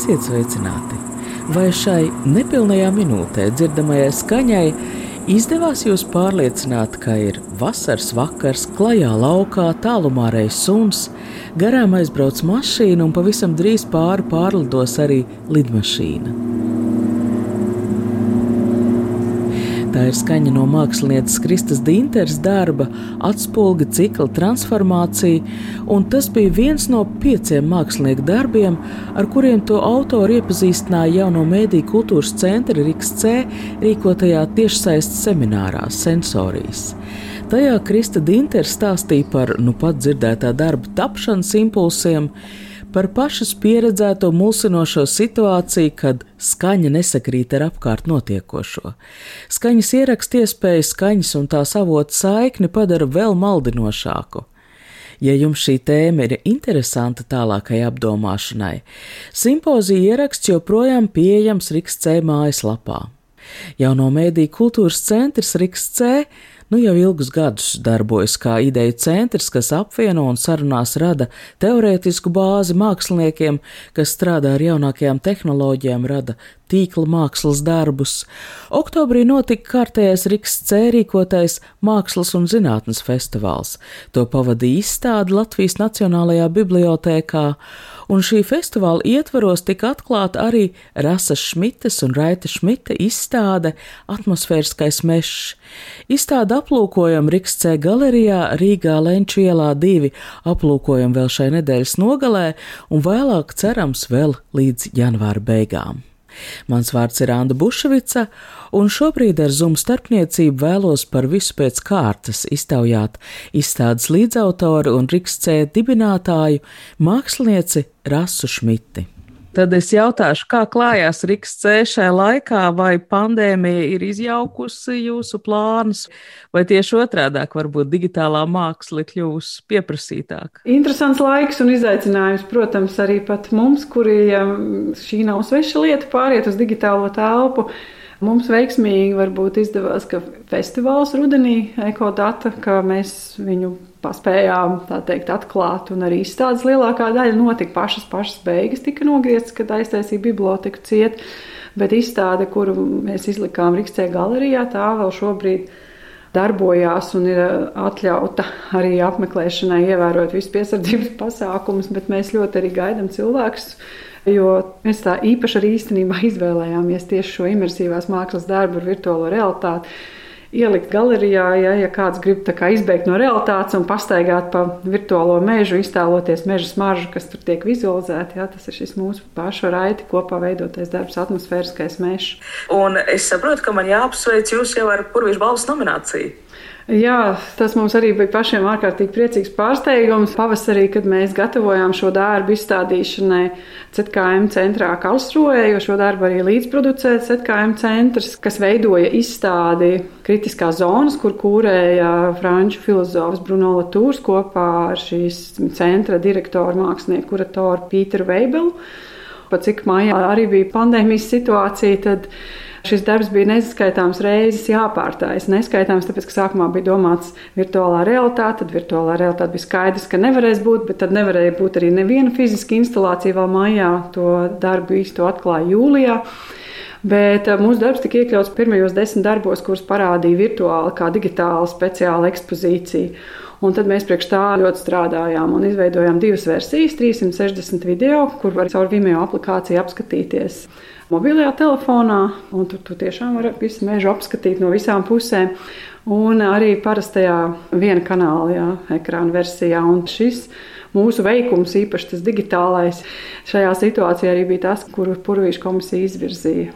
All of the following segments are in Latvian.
Esiet sveicināti! Vai šai nepilnajā minūtē dzirdamajai skaņai izdevās jūs pārliecināt, ka ir vasaras vakars, klajā laukā, tālumā reizes suns, garām aizbrauc mašīna un pavisam drīz pāri pārlidos arī lidmašīna? Tā ir skaņa no mākslinieces Kristas Dīnteres darba, atspulga cikla transformācija, un tas bija viens no pieciem mākslinieku darbiem, ar kuriem to autori iepazīstināja jauno mēdīju kultūras centra Riks C rīkotajā tiešsaistes seminārā Sensorijas. Tajā Krista Dīntere stāstīja par nu pat dzirdētā darba tapšanas impulsiem, par pašas pieredzēto mulsinošo situāciju, kad skaņa nesakrīt ar apkārt notiekošo. Skaņas ieraksta iespēju skaņas un tās avotu saikni padara vēl maldinošāku. Ja jums šī tēma ir interesanta tālākai apdomāšanai, simpozija ieraksts joprojām pieejams Riks C mājaslapā. Jauno mēdīju kultūras centrs Riks C nu jau ilgus gadus darbojas kā ideju centrs, kas apvieno un sarunās rada teorētisku bāzi māksliniekiem, kas strādā ar jaunākajām tehnoloģijām, rada tīkla mākslas darbus. Oktobrī notika kārtējais Riks C rīkotais Mākslas un zinātnes festivāls. To pavadīja izstāde Latvijas Nacionālajā bibliotēkā, un šī festivāla ietvaros tika atklāta arī Rasa Šmites un Raita Šmita izstāde Atmosfēriskais mešs. Izstāde aplūkojam Riks C galerijā Rīgā Lenču ielā divi, aplūkojam vēl šai nedēļas nogalē un vēlāk cerams vēl līdz janvāra beigām. Mans vārds ir Anna Bušvica, un šobrīd ar Zoom starpniecību vēlos par visu pēc kārtas iztaujāt izstādes līdzautoru un Riks C dibinātāju mākslinieci Rasu Šmiti. Tad es jautāšu, kā klājās Riks C šajā laikā, vai pandēmija ir izjaukusi jūsu plānus, vai tieši otrādāk, varbūt digitālā māksla kļuvusi pieprasītāka? Interesants laiks un izaicinājums, protams, arī pat mums, kuriem šī nav sveša lieta, pāriet uz digitālo telpu. Mums veiksmīgi varbūt izdevās, ka festivāls rudenī ekodata, ka mēs viņu paspējām teikt atklāt, un arī izstādes lielākā daļa notika pašas pašas beigas, tika nogrieztas, kad aiztaisīja biblioteku ciet, bet izstāde, kuru mēs izlikām Rikstē galerijā, tā vēl šobrīd darbojās un ir atļauta arī apmeklēšanai, ievērot visus piesardzības pasākumus, bet mēs ļoti arī gaidām cilvēkus Jo mēs tā īpaši arī īstenībā izvēlējāmies tieši šo imersīvās mākslas darbu ar virtuālo realitāti. Ielikt galerijā, ja, ja kāds grib izbeigt no realitātes un pastaigāt pa virtuālo mežu, iztēloties meža smaržu, kas tur tiek vizualizēta. Ja, tas ir šis mūsu pašu raiti kopā veidotais darbs, atmosfēriskais mežs. Un es saprotu, ka man jāapsveic jūs jau ar Purvīšu balvas nomināciju. Jā, tas mums arī bija pašiem ārkārtīgi priecīgs pārsteigums. Pavasarī, kad mēs gatavojām šo darbu izstādīšanai CKM centrā Kalsroē, jo šo darbu arī līdzproducē CKM centrs, kas veidoja izstādi kritiskās zonas, kur kūrēja franču filozofs Bruno Latūrs kopā ar šīs centra direktoru mākslinieku kuratoru Pīteru Veibelu. Pat cik mājā arī bija pandēmijas situācija, tad Šis darbs bija neskaitāms reizes jāpārtājas. Neskaitāms, tāpēc, ka sākumā bija domāts virtuālā realitāte, tad virtuālā realitāte bija skaidrs, ka nevarēs būt, bet tad nevarēja būt arī neviena fiziska instalācija vēl mājā. To darbu īsto atklāja jūlijā. Bet eh, mūsu darbs tika iekļauts pirmajos desmit darbos, kurus parādīja virtuāli, kā digitāla speciāla ekspozīcija. Un tad mēs priekš tā ļoti strādājām un izveidojām divas versijas, 360 video, kur var caur Vimeo aplikāciju apskatīties mobilajā telefonā, tur tu tiešām var visu mežu apskatīt no visām pusēm. Un arī parastajā viena kanāla jā, ekrāna versijā. Un šis mūsu veikums, īpaši tas digitālais, šajā situācijā arī bija tas, kuru Purvīša komisija izvirzīja.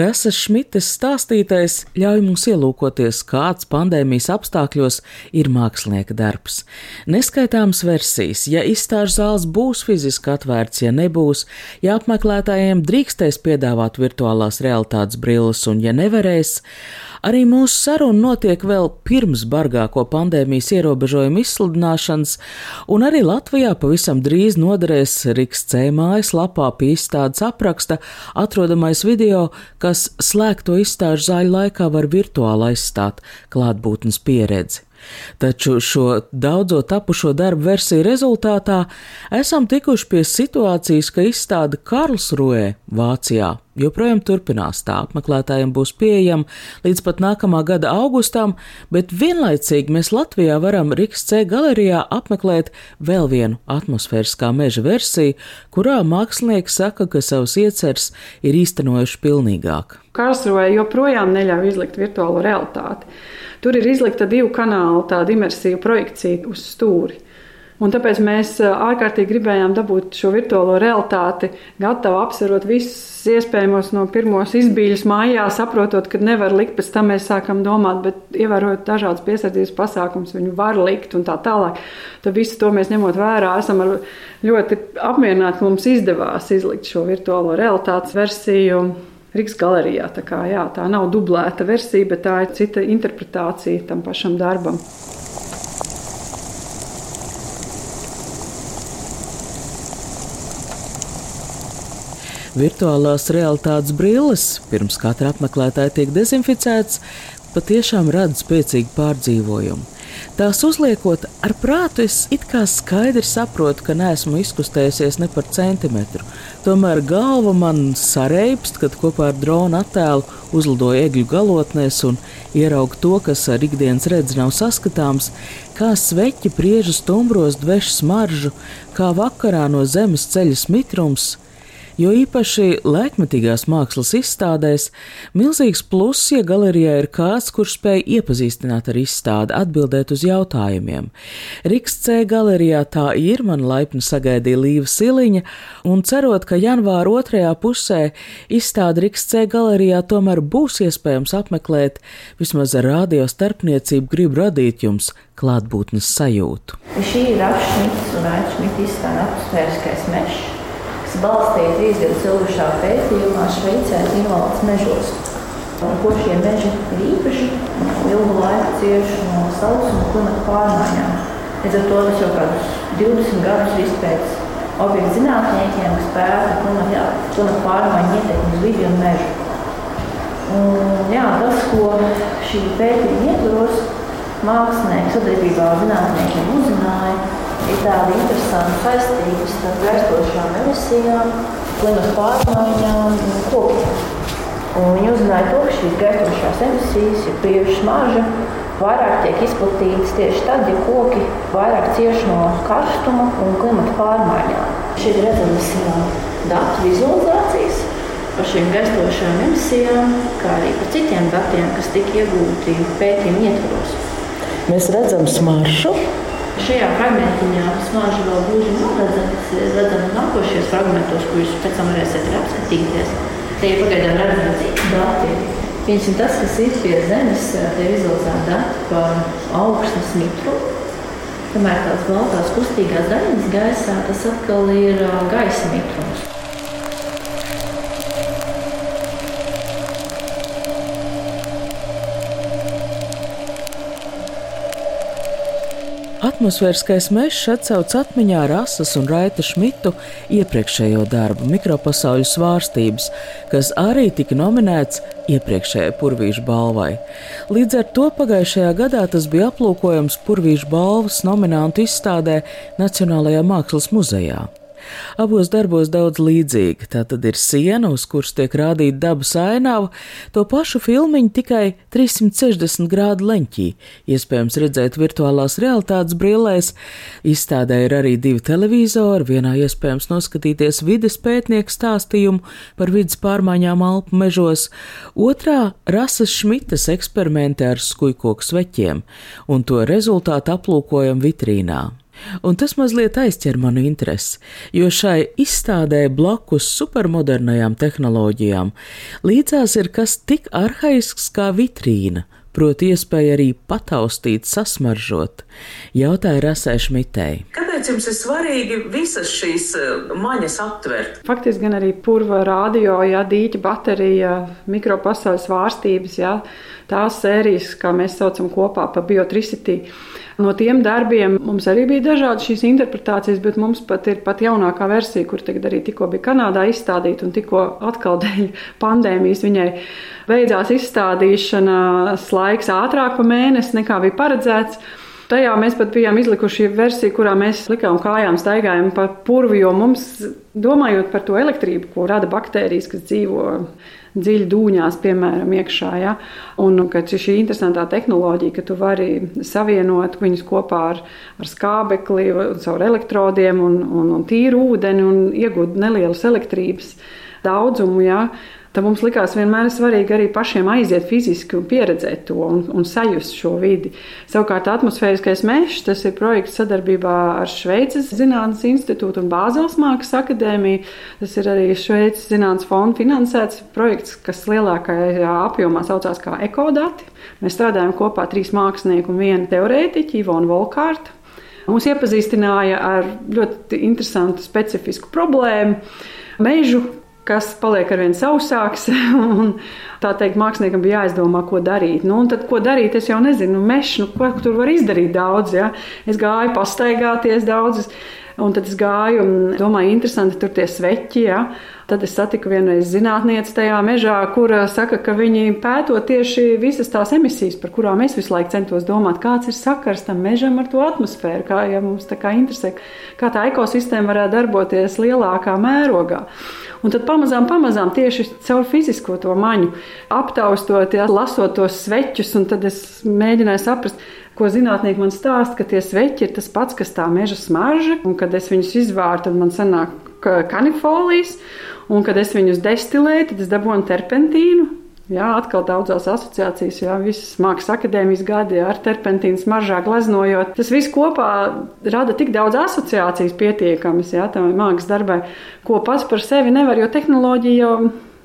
Rasas Šmites stāstītais ļauj mums ielūkoties, kāds pandēmijas apstākļos ir mākslinieka darbs. Neskaitāmas versijas, ja izstāžu zāles būs fiziski atvērts, ja nebūs, ja apmeklētājiem drīkstēs piedāvāt virtuālās realitātes brilles un ja nevarēs, Arī mūsu saruna notiek vēl pirms bargāko pandēmijas ierobežojumu izsludināšanas, un arī Latvijā pavisam drīz noderēs Riks C mājaslapā pie izstādes apraksta atrodamais video, kas slēgto izstāžu zāļu laikā var virtuāli aizstāt klātbūtnes pieredzi. Taču šo daudzo tapušo darbu versiju rezultātā esam tikuši pie situācijas, ka izstāde Karlsruē, Vācijā, joprojām turpinās. Tā apmeklētājiem būs pieejama līdz pat nākamā gada augustam, bet vienlaicīgi mēs Latvijā varam Riks C galerijā apmeklēt vēl vienu atmosfēriskā meža versiju, kurā mākslinieki saka, ka savus ieceres ir īstenojuši pilnīgāk. Karlsruē joprojām neļauj izlikt virtuālo realitāti. Tur ir izlikta divu kanālu tāda imersīva projekcija uz stūri. Un tāpēc mēs ārkārtīgi gribējām dabūt šo virtuālo realitāti, gatavu apsverot visus iespējamos no pirmos izbīļus mājā, saprotot, ka nevar likt, pēc tam mēs sākam domāt, bet ievērojot dažādas piesardzības pasākums, viņu var likt un tā tālāk. Tad visu to mēs ņemot vērā, esam ļoti apmierināti, ka mums izdevās izlikt šo virtuālo realitātes versiju. Rīgas galerijā. Tā, kā, jā, tā nav dublēta versija, bet tā ir cita interpretācija tam pašam darbam. Virtuālās realitātes brilles pirms katra apmeklētāja tiek dezinficētas, patiešām rada spēcīgu pārdzīvojumu. Tās uzliekot ar prātu, es it kā skaidri saprotu, ka neesmu izkustējusies ne par centimetru. Tomēr galva man sareipst, kad kopā ar drona attēlu uzlidoju egļu galotnēs un ieraugu to, kas ar ikdienas redzi nav saskatāms, kā sveķi priežu stumbros dveš smaržu, kā vakarā no zemes ceļas mitrums jo īpaši laikmetīgās mākslas izstādēs milzīgs pluss, ja galerijā ir kāds, kurš spēj iepazīstināt ar izstādi, atbildēt uz jautājumiem. Riks C galerijā tā ir, man laipni sagaidīja Līva Siliņa, un cerot, ka janvāra otrajā pusē izstādi Riks C galerijā tomēr būs iespējams apmeklēt, vismaz ar rādio starpniecību grib radīt jums klātbūtnes sajūtu. Šī ir Rašmits un Aitšmita izstāde atmosfēriskais mežs kas balstīja trīs gadus ilgušā pētījumā Šveicē Zīmvaldes mežos. Un, ko šie meži ir īpaši, ilgu laiku cieši no saules un klimata pārmaiņām. Līdz ar to tas jau kādus 20 gadus izpētes objektu zinātniekiem, kas pēta klimata, klimata pārmaiņu ietekmi uz vidi un mežu. Un, jā, tas, ko šī pētījuma ietvaros mākslinieki sadarbībā ar zinātniekiem uzzināja, ir tāda interesanta saistība starp gaistošām emisijām, klimata pārmaiņām un kokiem. Un viņi uzzināja to, ka šīs gaistošās emisijas ir bieži smarža, vairāk tiek izplatītas tieši tad, ja koki vairāk cieš no karstuma un klimata pārmaiņām. Šeit redzamas datu vizualizācijas par šīm gaistošām emisijām, kā arī par citiem datiem, kas tika iegūti pētījuma ietvaros. Mēs redzam smaržu, Šajā fragmentiņā smāža vēl gluži nav ir redzama nākošajos fragmentos, ko jūs pēc tam varēsiet apskatīties. Tie ir pagaidām redzami citi dati. Piemēram, tas, kas ir pie zemes, tie vizualizēti dati par augstnes mitrumu. Kamēr tās baltās kustīgās daļiņas gaisā, tas atkal ir gaisa mitrums. Atmosfēriskais mežs atcauc atmiņā Rasas un Raita Šmitu iepriekšējo darbu Mikropasauļu svārstības, kas arī tika nominēts iepriekšējai Purvīšu balvai. Līdz ar to pagājušajā gadā tas bija aplūkojams Purvīšu balvas nominantu izstādē Nacionālajā Mākslas muzejā. Abos darbos daudz līdzīgi. Tā tad ir siena, uz kuras tiek rādīta dabas ainava, to pašu filmiņu tikai 360 grādu leņķī. Iespējams redzēt virtuālās realitātes brillēs. Izstādē ir arī divi televizori, vienā iespējams noskatīties vides pētnieku stāstījumu par vidas pārmaiņām Alpu mežos, otrā Rasas Šmitas eksperimenti ar skujkoku sveķiem, un to rezultātu aplūkojam vitrīnā. Un tas mazliet aizķer manu interesi, jo šai izstādē blakus supermodernajām tehnoloģijām līdzās ir kas tik arhaisks kā vitrīna, proti iespēja arī pataustīt, sasmaržot, jautāja Rasē Šmitei. Kāpēc jums ir svarīgi visas šīs eh, maņas aptvert? Faktiski gan arī purva radio, jā, dīķa baterija, mikropasaules svārstības, jā, tās sērijas, kā mēs saucam kopā pa biotricity. No tiem darbiem mums arī bija dažādas šīs interpretācijas, bet mums pat ir pat jaunākā versija, kur tagad arī tikko bija Kanādā izstādīta un tikko atkal dēļ pandēmijas viņai beidzās izstādīšanas laiks ātrāk pa mēnesi nekā bija paredzēts. Tajā mēs pat bijām izlikuši versiju, kurā mēs likām kājām staigājam pa purvu, jo mums, domājot par to elektrību, ko rada baktērijas, kas dzīvo dziļi dūņās, piemēram, iekšā, ja, un ka šī interesantā tehnoloģija, ka tu vari savienot viņus kopā ar, ar skābekli, caur elektrodiem un, un, un tīru ūdeni un iegūt nelielas elektrības daudzumu, ja, Tad mums likās vienmēr svarīgi arī pašiem aiziet fiziski un pieredzēt to un, un sajust šo vidi. Savukārt atmosfēriskais mežs, tas ir projekts sadarbībā ar Šveices Zinātnes institūtu un Bāzeles Mākslas akadēmiju. Tas ir arī Šveices Zinātnes fonda finansēts projekts, kas lielākajā apjomā saucās kā ekodati. Mēs strādājam kopā trīs mākslinieki un viena teorētiķa, Ivona Volkārta. Mūs iepazīstināja ar ļoti interesantu, specifisku problēmu. Mežu kas paliek ar vien sausāks. Tā teikt, māksliniekam bija jāizdomā, ko darīt. Nu, tad, ko darīt, es jau nezinu, nu, mežs, nu, ko tur var izdarīt daudz. Ja? Es gāju pastaigāties daudz. Un tad es gāju un domāju, interesanti, tur tie sveķi. Ja? Tad es satiku vienreiz zinātnieci tajā mežā, kur saka, ka viņi pēto tieši visas tās emisijas, par kurām es visu laiku centos domāt, kāds ir sakars tam mežam ar to atmosfēru, kā ja mums tā kā interesē, kā tā ekosistēma varētu darboties lielākā mērogā. Un tad pamazām, pamazām tieši caur fizisko to maņu aptaustot, ja, lasot tos sveķus, un tad es mēģināju saprast, ko zinātnieki man stāsta, ka tie sveķi ir tas pats, kas tā meža smarža, un kad es viņus izvārtu, tad man sanāk kanifolijas, un kad es viņus destilēju, tad es dabūju terpentīnu. Jā, atkal daudzās asociācijas, jā, visas mākslas akadēmijas gadi ar terpentīnu smaržā gleznojot. Tas viss kopā rada tik daudz asociācijas pietiekamas, jā, tam mākslas darbai, ko pats par sevi nevar, jo tehnoloģija jau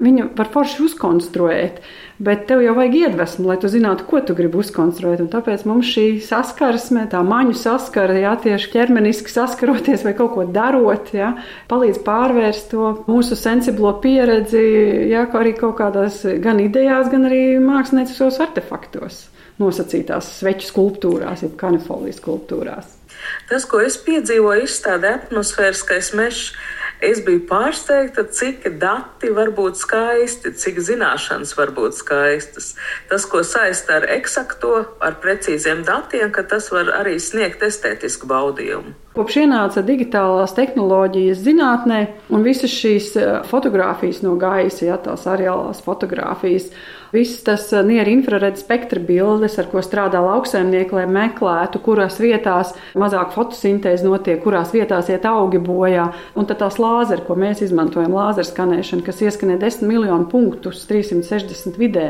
viņu var forši uzkonstruēt. Bet tev jau vajag iedvesmu, lai tu zinātu, ko tu gribi uzkonstruēt. Un tāpēc mums šī saskarsme, tā maņu saskara, jā, tieši ķermeniski saskaroties vai kaut ko darot, jā, palīdz pārvērst to mūsu sensiblo pieredzi, jā, arī kaut kādās gan idejās, gan arī mākslinieckos artefaktos, nosacītās sveču skulptūrās, jeb kanifolijas skulptūrās. Tas, ko es piedzīvoju, izstādē atmosfēriskais mežs Es biju pārsteigta, cik dati var būt skaisti, cik zināšanas var būt skaistas. Tas, ko saista ar eksakto, ar precīziem datiem, ka tas var arī sniegt estētisku baudījumu. Kopš ienāca digitālās tehnoloģijas zinātnē un visas šīs eh, fotogrāfijas no gaisa, ja tās areālās fotogrāfijas, Viss tas uh, niera infraredzes spektra bildes, ar ko strādā lauksaimnieki, lai meklētu, kurās vietās mazāk fotosintēze notiek, kurās vietās iet augi bojā. Un tad tās lāzeri, ko mēs izmantojam, lāzera skanēšana, kas ieskanē 10 miljonu punktus 360 vidē,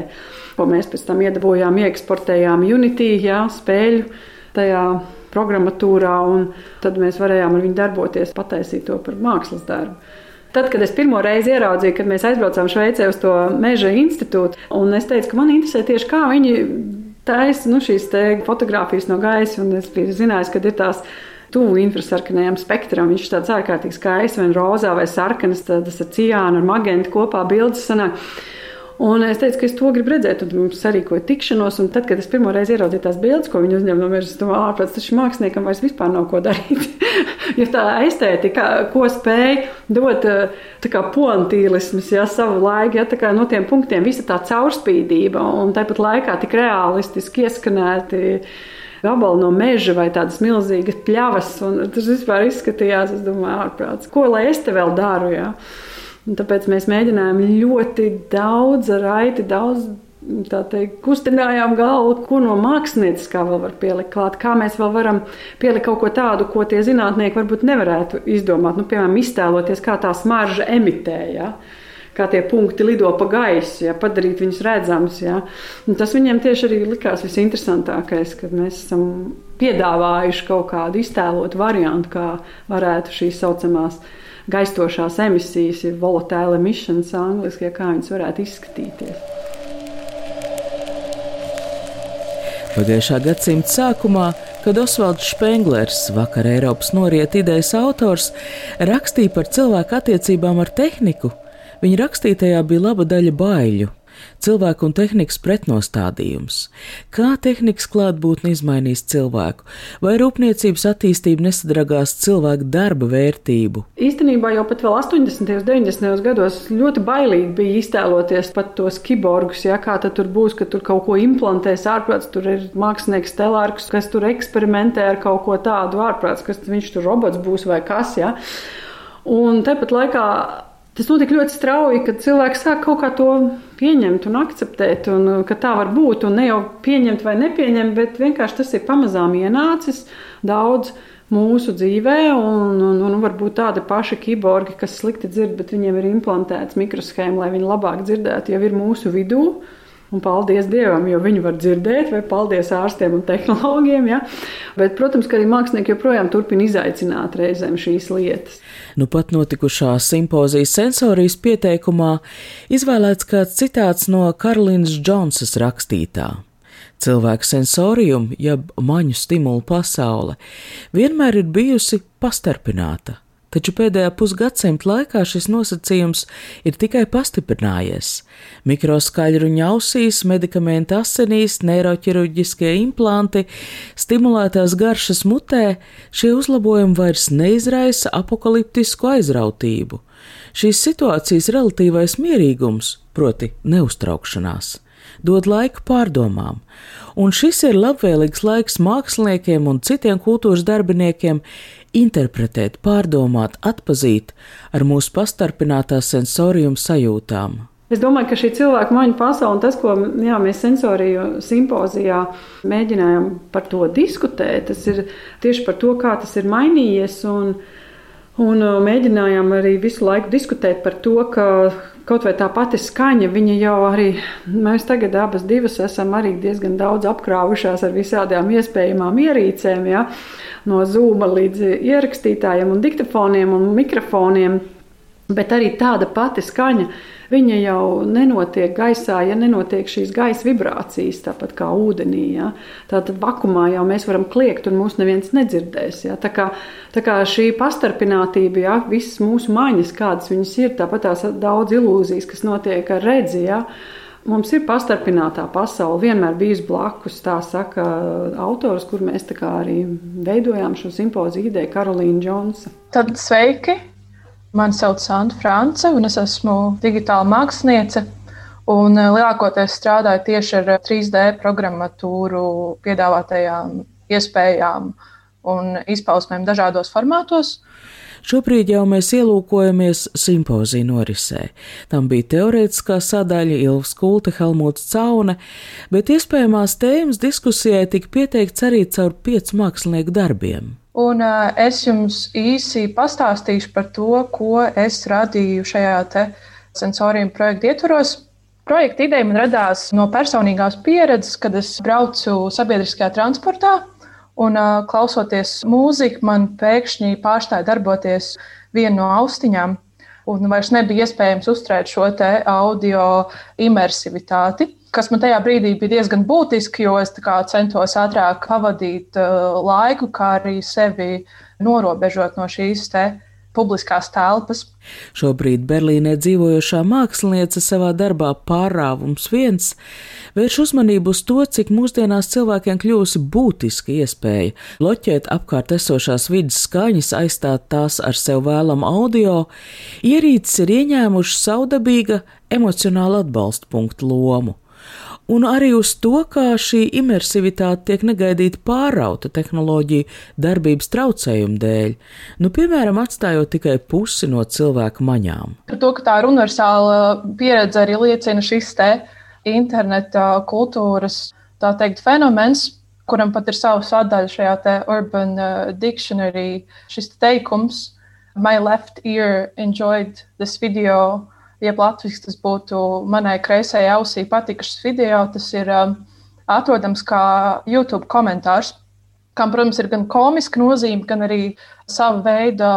ko mēs pēc tam iedabūjām, ieksportējām Unity, jā, spēļu tajā programmatūrā, un tad mēs varējām ar viņu darboties, pataisīt to par mākslas darbu. Tad, kad es pirmo reizi ieraudzīju, kad mēs aizbraucām Šveicē uz to meža institūtu, un es teicu, ka man interesē tieši kā viņi taisa nu, šīs fotogrāfijas no gaisa, un es biju zinājis, ka ir tās tuvu infrasarkanajam spektram. Viņš ir tāds ārkārtīgi skaists, vai rozā, vai sarkanas, tas ar ciānu, ar magentu kopā bildes sanāk. Un es teicu, ka es to gribu redzēt, un mums sarīkoja tikšanos. Tad, kad es pirmo reizi ieraudzīju tās bildes, ko viņi uzņem no manis, es domāju, ārprāts, tas māksliniekam vairs vispār nav ko darīt. jo tā estētika, ko spēj dot poantīlisms, ja savu laiku, ja tā kā no tiem punktiem visa tā caurspīdība un tāpat laikā tik realistiski ieskanēti gabali no meža vai tādas milzīgas pļavas. Tas vispār izskatījās, es domāju, ārprāts, ko lai es te vēl daru. Ja? Un tāpēc mēs mēģinājām ļoti daudz, raiti daudz. Teikt, kustinājām galvu, ko no mākslinieckā vēl var pielikt klāt, kā mēs vēl varam pielikt kaut ko tādu, ko tie zinātnieki varbūt nevarētu izdomāt. Nu, piemēram, iztēloties, kā tā smarža emitē. Ja? kā tie punkti lido pa gaisu, ja, padarīt viņus redzamus. Ja. Un tas viņiem tieši arī likās visinteresantākais, kad mēs esam piedāvājuši kaut kādu iztēlotu variantu, kā varētu šīs saucamās gaistošās emisijas, ja volatile emissions angliski, ja kā viņas varētu izskatīties. Pagājušā gadsimta sākumā, kad Osvalds Špenglers, vakar Eiropas noriet idejas autors, rakstīja par cilvēku attiecībām ar tehniku, viņa rakstītajā bija laba daļa baiļu cilvēku un tehnikas pretnostādījums. Kā tehnikas klātbūtne izmainīs cilvēku, vai rūpniecības attīstība nesadragās cilvēku darba vērtību? Īstenībā jau pat vēl 80. un 90. gados ļoti bailīgi bija iztēloties pat tos kiborgus, ja kā tur būs, ka tur kaut ko implantēs ārprāts, tur ir mākslinieks telārks, kas tur eksperimentē ar kaut ko tādu ārprāts, kas viņš tur robots būs vai kas. Ja? Un tepat laikā Tas notika ļoti strauji, kad cilvēki sāk kaut kā to pieņemt un akceptēt, un uh, ka tā var būt. Ne jau pieņemt vai nepieņemt, bet vienkārši tas ir pamazām ienācis daudz mūsu dzīvē, un, un, un varbūt tādi paši kiborgi, kas slikti dzird, bet viņiem ir implantēts mikroshēma, lai viņi labāk dzirdētu, jau ir mūsu vidū. Un paldies Dievam, jo viņi var dzirdēt, vai paldies ārstiem un tehnologiem. Ja? Bet, protams, ka arī mākslinieki joprojām turpina izaicināt reizēm šīs lietas. Nu pat notikušā simpozijas sensorijas pieteikumā izvēlēts kāds citāts no Karolīnas Džonsas rakstītā. Cilvēka sensorium, jeb maņu stimulu pasaule, vienmēr ir bijusi pastarpināta taču pēdējā pusgadsimta laikā šis nosacījums ir tikai pastiprinājies. Mikroskaļru ņausīs, medikamenti asinīs, neiroķirurģiskie implanti, stimulētās garšas mutē, šie uzlabojumi vairs neizraisa apakaliptisku aizrautību. Šīs situācijas relatīvais mierīgums, proti neuztraukšanās, dod laiku pārdomām, un šis ir labvēlīgs laiks māksliniekiem un citiem kultūras darbiniekiem interpretēt, pārdomāt, atpazīt ar mūsu pastarpinātās sensorium sajūtām. Es domāju, ka šī cilvēka maņa pasaule un tas, ko jā, mēs sensoriju simpozijā mēģinājām par to diskutēt, tas ir tieši par to, kā tas ir mainījies. Un, un uh, mēģinājām arī visu laiku diskutēt par to, ka kaut vai tā pati skaņa, viņa jau arī, mēs tagad abas divas esam arī diezgan daudz apkrāvušās ar visādām iespējamām ierīcēm. Ja? no zūma līdz ierakstītājiem un diktafoniem un mikrofoniem. Bet arī tāda pati skaņa, viņa jau nenotiek gaisā, ja nenotiek šīs gaisa vibrācijas, tāpat kā ūdenī. Ja? Tātad vakumā jau mēs varam kliegt, un mūs neviens nedzirdēs. Ja? Tā, kā, tā kā šī pastarpinātība, ja? visas mūsu maiņas, kādas viņas ir, tāpat tās daudz ilūzijas, kas notiek ar redzi. Ja? Mums ir pastarpinātā pasaule, vienmēr bijusi blakus, tā saka autors, kur mēs arī veidojām šo simpoziju ideju, Karolīna Džonsa. Tad sveiki! Mani sauc Santa France, un es esmu digitāla māksliniece. Un eh, lielākoties strādāju tieši ar 3D programmatūru, piedāvātajām iespējām un izpausmēm dažādos formātos. Šobrīd jau mēs ielūkojamies simpozija norisē. Tam bija teorētiskā sadaļa, Ilvs Kulte, Helmuts Caune, bet iespējamās tēmas diskusijai tika pieteikts arī caur piecu mākslinieku darbiem. Un uh, es jums īsi pastāstīšu par to, ko es radīju šajā sensoriem projekta ietvaros. Projekta ideja man radās no personīgās pieredzes, kad es braucu sabiedriskajā transportā Un, uh, klausoties mūziku, man pēkšņi pārstāja darboties viena no austiņām, un vairs nebija iespējams uzturēt šo audio imersivitāti. Kas man tajā brīdī bija diezgan būtiski, jo es centos ātrāk pavadīt uh, laiku, kā arī sevi norobežot no šīs publiskās telpas. Šobrīd Berlīnē dzīvojošā māksliniece savā darbā pārāvums viens vērš uzmanību uz to, cik mūsdienās cilvēkiem kļūsi būtiska iespēja bloķēt apkārt esošās vidas skaņas, aizstāt tās ar sev vēlamu audio, ierīces ir ieņēmušas saudabīga emocionāla atbalsta punktu lomu un arī uz to, kā šī imersivitāte tiek negaidīti pārauta tehnoloģiju darbības traucējumu dēļ, nu, piemēram, atstājot tikai pusi no cilvēku maņām. Par to, ka tā ir universāla pieredze, arī liecina šis te interneta kultūras, teikt, fenomens, kuram pat ir savs sadaļa šajā Urban uh, Dictionary, šis te teikums, My left ear enjoyed this video jeb latviešu tas būtu manai kreisajai ausī patikušas video. Tas ir um, atrodams kā YouTube komentārs, kam, protams, ir gan komiska nozīme, gan arī sava veida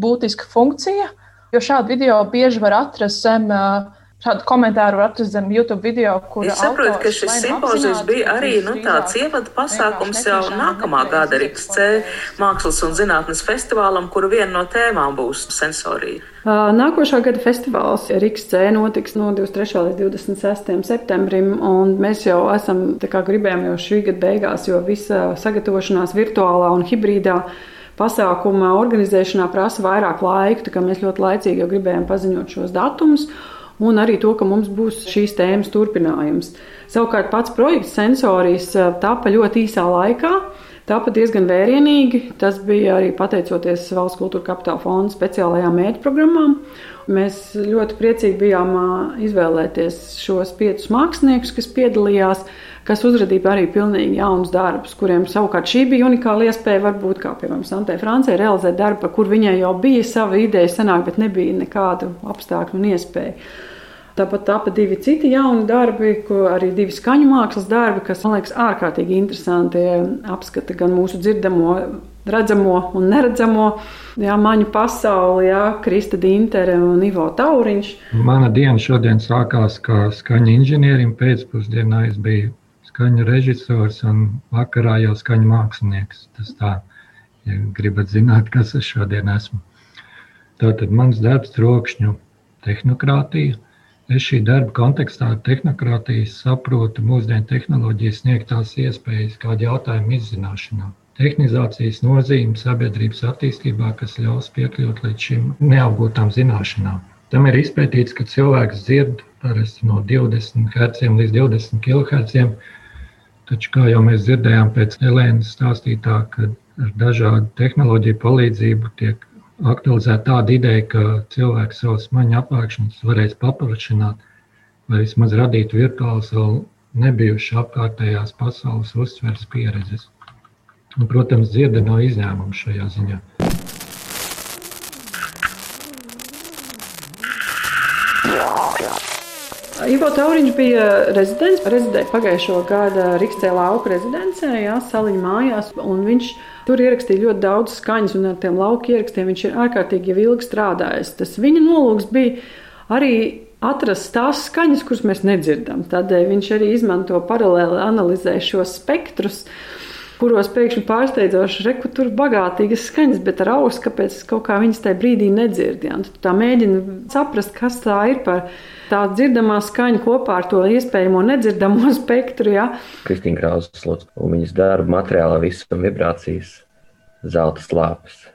būtiska funkcija. Jo šādu video bieži var atrast zem uh, Šādu komentāru var atrast zem YouTube video, kur es saprotu, ka šis simpozijas bija arī nu, tāds ievada pasākums jau nākamā gada RXC mākslas un zinātnes festivālam, kura viena no tēmām būs sensorija. Nākošā gada festivāls RXC notiks no 23. līdz 26. septembrim, un mēs jau esam gribējām jau šī gada beigās, jo visa sagatavošanās virtuālā un hibrīdā pasākuma organizēšanā prasa vairāk laika, tā kā mēs ļoti laicīgi jau gribējām paziņot šos datumus un arī to, ka mums būs šīs tēmas turpinājums. Savukārt pats projekts sensorijas tapa ļoti īsā laikā. Tāpat diezgan vērienīgi. Tas bija arī pateicoties Valsts kultūra kapitāla fonda speciālajām mērķprogrammām. Mēs ļoti priecīgi bijām izvēlēties šos piecus māksliniekus, kas piedalījās, kas uzrādīja arī pilnīgi jaunus darbus, kuriem savukārt šī bija unikāla iespēja, varbūt kā piemēram Santē Francijai, realizēt darbu, kur viņai jau bija sava ideja senāk, bet nebija nekādu apstākļu un iespēju. Tāpat tāpat divi citi jauni darbi, arī divi skaņu mākslas darbi, kas man liekas ārkārtīgi interesanti. Apskata gan mūsu dzirdamo, redzamo un neredzamo jā, maņu pasauli, jā, Krista Dintere un Ivo Tauriņš. Mana diena šodien sākās kā skaņu inženierim. Pēcpusdienā es biju skaņu režisors un vakarā jau skaņu mākslinieks. Tas tā, ja gribat zināt, kas es šodien esmu. Tātad mans darbs trokšņu tehnokrātija Es šī darba kontekstā ar tehnokrātiju saprotu mūsdienu tehnoloģijas sniegtās iespējas kādu jautājumu izzināšanā. Tehnizācijas nozīme sabiedrības attīstībā, kas ļaus piekļūt līdz šīm neapgūtām zināšanām. Tam ir izpētīts, ka cilvēks dzird parasti no 20 Hz līdz 20 kHz. Taču, kā jau mēs dzirdējām pēc Elēnas stāstītā, kad ar dažādu tehnoloģiju palīdzību tiek aktualizēt tādu ideju, ka cilvēks savus smaņu apgāšanas varēs paplašināt vai vismaz radīt virtuālas vēl nebijušas apkārtējās pasaules uztveres pieredzes. Un, protams, dzirde nav izņēmums šajā ziņā. Ivo Tauriņš bija rezidents, rezidēja pagājušo gadu Rīgstē lauka rezidencē, jā, Saliņa mājās, un viņš tur ierakstīja ļoti daudz skaņas, un ar tiem lauka ierakstiem viņš ir ārkārtīgi ilgi strādājis. Tas viņa nolūks bija arī atrast tās skaņas, kuras mēs nedzirdam. Tādēļ viņš arī izmanto paralēli analizē šos spektrus kuros pēkšņi pārsteidzoši reku tur bagātīgas skaņas, bet ar ausu, kāpēc kaut kā viņas tajā brīdī nedzird. Ja? Tu tā mēģina saprast, kas tā ir par tā dzirdamā skaņa kopā ar to iespējamo nedzirdamo spektru. Ja? Kristīna Krausas un viņas darba materiālā visam vibrācijas zelta slāpes.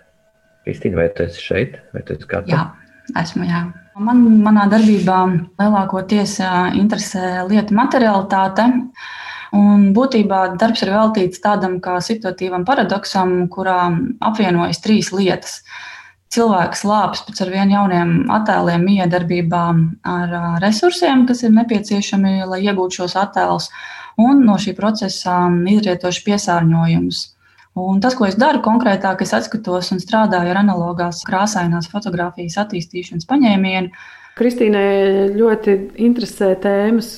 Kristīna, vai tu esi šeit, vai tu esi gatava? Jā, esmu, jā. Man, manā darbībā lielākoties interesē lieta materialitāte. Un būtībā darbs ir veltīts tādam kā situatīvam paradoksam, kurā apvienojas trīs lietas. Cilvēks lāps pēc ar vien jauniem attēliem, miedarbībā ar resursiem, kas ir nepieciešami, lai iegūtu šos attēlus, un no šī procesa izrietoši piesārņojums. Un tas, ko es daru konkrētāk, es atskatos un strādāju ar analogās krāsainās fotografijas attīstīšanas paņēmienu. Kristīnai ļoti interesē tēmas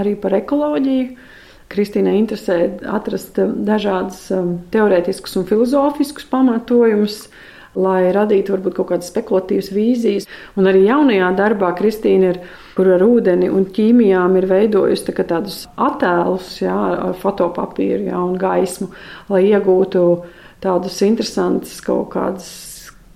arī par ekoloģiju Kristīnai interesē atrast um, dažādas um, teorētiskas un filozofiskas pamatojumus, lai radītu varbūt kaut kādas spekulatīvas vīzijas. Un arī jaunajā darbā Kristīna ir, kur ar ūdeni un ķīmijām ir veidojusi tā tādus attēlus jā, ar fotopapīru jā, un gaismu, lai iegūtu tādus interesantus kaut kādus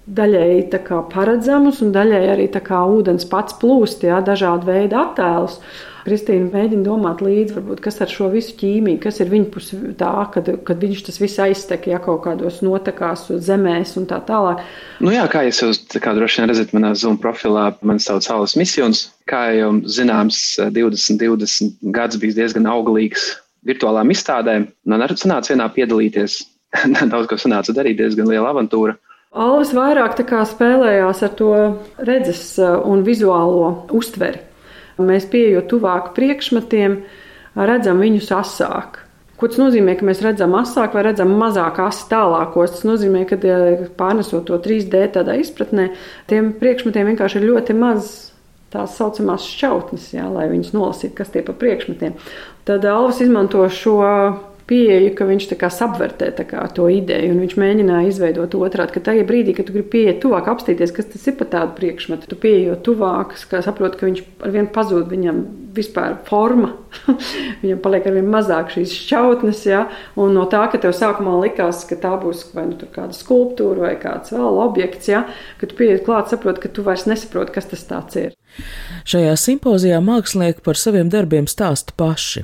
daļēji paredzamus un daļēji arī ūdens pats plūst, jā, dažādu veidu attēlus. Kristīna mēģina domāt līdzi, varbūt, kas ar šo visu ķīmiju, kas ir viņa pusē tā, kad, kad viņš tas viss aiztek, ja kaut kādos notekās, zemēs un tā tālāk. Nu jā, kā jūs kā droši vien redzat manā Zoom profilā, man sauc Saules misijas. Kā jau zināms, 2020 gads bija diezgan auglīgs virtuālām izstādēm. Man arī sanāca vienā piedalīties. Daudz ko sanāca darīt, diezgan liela avantūra. Alvis vairāk spēlējās ar to redzes uh, un vizuālo uztveri. Mēs pieejot tuvāk priekšmetiem, redzam viņus asāk. Ko tas nozīmē, ka mēs redzam asāk vai redzam mazāk asi tālākos? Tas nozīmē, ka pārnesot to 3D tādā izpratnē, tiem priekšmetiem vienkārši ir ļoti maz tās saucamās šķautnes, jā, lai viņas nolasītu, kas tie pa priekšmetiem. Tad Alvis izmanto šo pieeju, ka viņš apvērtē to ideju, un viņš mēģināja izveidot otrādi, ka tajā brīdī, kad tu gribi pieiet tuvāk, apstīties, kas tas ir par tādu priekšmetu, tu pieejot tuvāk, saproti, ka viņš ar vienu pazūd viņam vispār forma. Viņam paliek ar vien mazāk šīs šķautnes, ja? un no tā, ka tev sākumā likās, ka tā būs vai nu kāda skulptūra vai kāds vēl objekts, ja? kad tu pieiet klāt, saproti, ka tu vairs nesaproti, kas tas ir. Šajā simpozijā mākslinieki par saviem darbiem stāsta paši,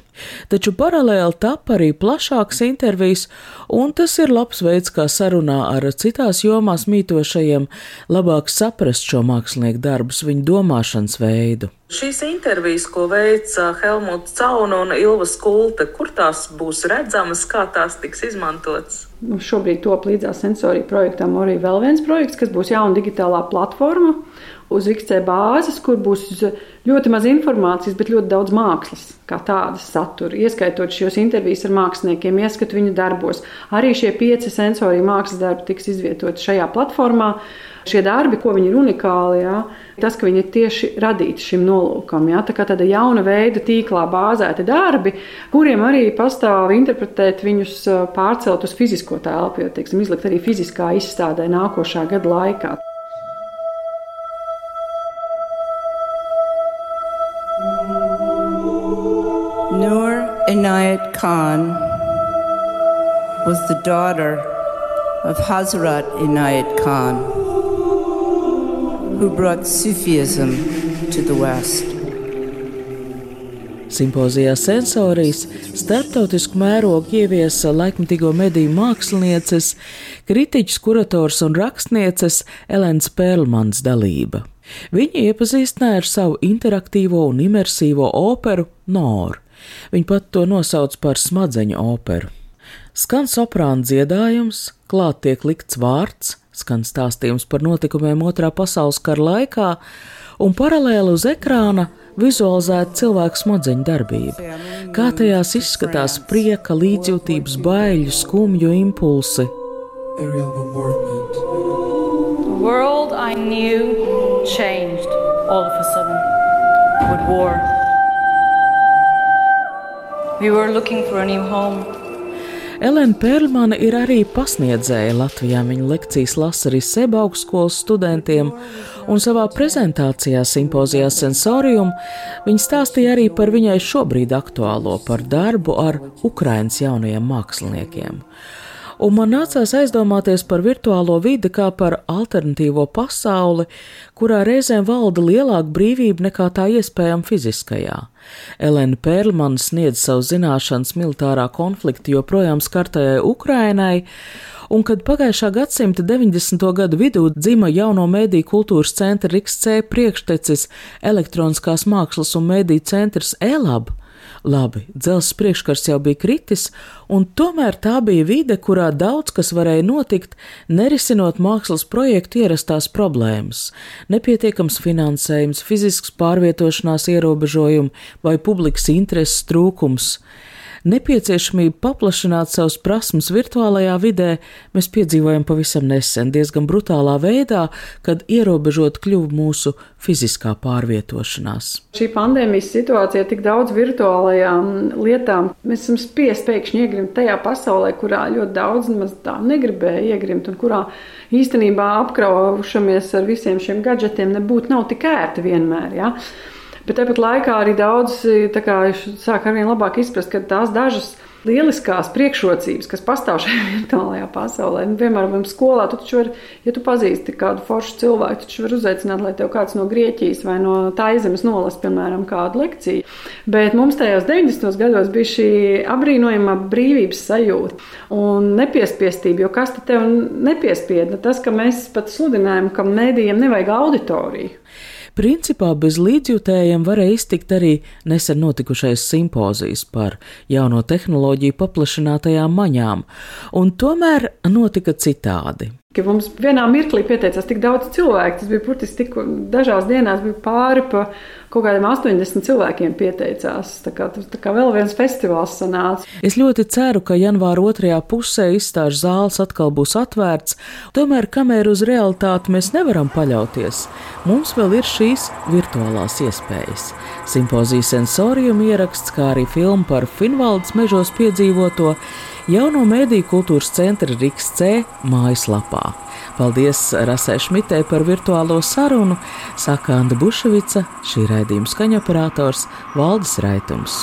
taču paralēli tap arī plašākas intervijas, un tas ir labs veids, kā sarunā ar citās jomās mītošajiem labāk saprast šo mākslinieku darbus, viņu domāšanas veidu. Šīs intervijas, ko veica Helmuts Cauna un Ilva Skulte, kur tās būs redzamas, kā tās tiks izmantotas? Nu, šobrīd top līdzās sensorija projektam arī vēl viens projekts, kas būs jauna digitālā platforma uz XC bāzes, kur būs ļoti maz informācijas, bet ļoti daudz mākslas, kā tādas satura. Ieskaitot šos intervijas ar māksliniekiem, ieskatu viņu darbos. Arī šie pieci sensorija mākslas darbi tiks izvietoti šajā platformā. Šie darbi, ko viņi ir unikāli, jā, tas, ka viņi ir tieši radīti šim nolūkam. Jā, tā kā tāda jauna veida tīklā bāzēti darbi, kuriem arī pastāv interpretēt viņus pārcelt uz fizisko telpu, jo, teiksim, izlikt arī fiziskā izstādē nākošā gada laikā. Inayat Khan was the daughter of Hazrat Inayat Khan, who brought Sufism to the West. Simpozijā sensorijas starptautisku mērogu ieviesa laikmatīgo mediju mākslinieces, kritiķis, kurators un rakstnieces Elēnas Pērlmans dalība. Viņa iepazīstināja ar savu interaktīvo un imersīvo operu Noru. Viņa pat to nosauc par smadzeņu operu. Skan soprāna dziedājums, klāt tiek likts vārds, skan stāstījums par notikumiem Otrā pasaules kara laikā, un paralēli uz ekrāna vizualizēta cilvēka smadzeņu darbība. Kā tajās izskatās prieka, līdzjūtības, baiļu, skumju impulsi. The world I knew changed all of a sudden with war. We. Elena Pērlmane ir arī pasniedzēja Latvijā. Viņa lekcijas lasa arī Seba augstskolas studentiem, un savā prezentācijā simpozijā Sensorium viņa stāstīja arī par viņai šobrīd aktuālo, par darbu ar Ukrainas jaunajiem māksliniekiem un man nācās aizdomāties par virtuālo vidi kā par alternatīvo pasauli, kurā reizēm valda lielāka brīvība nekā tā iespējama fiziskajā. Elena Pērlmana sniedz savu zināšanas militārā konflikta joprojām skartajai Ukrainai, un kad pagājušā gadsimta 90. gadu vidū dzima jauno mēdīju kultūras centra RIXC priekštecis elektroniskās mākslas un mēdīju centrs ELAB, Labi, dzelzs priekškars jau bija kritis, un tomēr tā bija vide, kurā daudz kas varēja notikt, nerisinot mākslas projektu ierastās problēmas - nepietiekams finansējums, fizisks pārvietošanās ierobežojumi vai publikas intereses trūkums nepieciešamību paplašināt savus prasmes virtuālajā vidē mēs piedzīvojam pavisam nesen, diezgan brutālā veidā, kad ierobežot kļuva mūsu fiziskā pārvietošanās. Šī pandēmijas situācija tik daudz virtuālajām lietām, mēs esam spiest pēkšņi iegrimt tajā pasaulē, kurā ļoti daudz nemaz tā negribēja iegrimt un kurā īstenībā apkraušamies ar visiem šiem gadgetiem nebūtu nav tik ērti vienmēr. Ja? Bet tāpat laikā arī daudz sāk ar vien labāk izprast, ka tās dažas lieliskās priekšrocības, kas pastāv šajā virtuālajā pasaulē. Nu, piemēram, skolā tu taču vari, ja tu pazīsti kādu foršu cilvēku, taču var uzaicināt, lai tev kāds no Grieķijas vai no Taizemes nolas, piemēram, kādu lekciju. Bet mums tajos 90. gados bija šī apbrīnojama brīvības sajūta un nepiespiestība, jo kas te tev nepiespieda? Tas, ka mēs pat sludinājam, ka mēdījiem nevajag auditoriju. Principā bez līdzjutējiem varēja iztikt arī nesen notikušais simpozijas par jauno tehnoloģiju paplašinātajām maņām, un tomēr notika citādi. Ka mums vienā mirklī pieteicās tik daudz cilvēku. Tas bija burtiski tik dažās dienās, bija pāri pa kaut kādiem 80 cilvēkiem pieteicās. Tā kā, tā kā vēl viens festivāls sanāca. Es ļoti ceru, ka janvāra otrajā pusē izstāžu zāles atkal būs atvērts, tomēr kamēr uz realitāti mēs nevaram paļauties, mums vēl ir šīs virtuālās iespējas. Simpozijas sensorium ieraksts, kā arī filma par Finvaldes mežos piedzīvoto jauno mēdīju kultūras centra Riks C mājaslapā. Paldies Rasē Šmitē par virtuālo sarunu, saka Anna Buševica, šī raidījuma skaņoperators Valdis Raitums.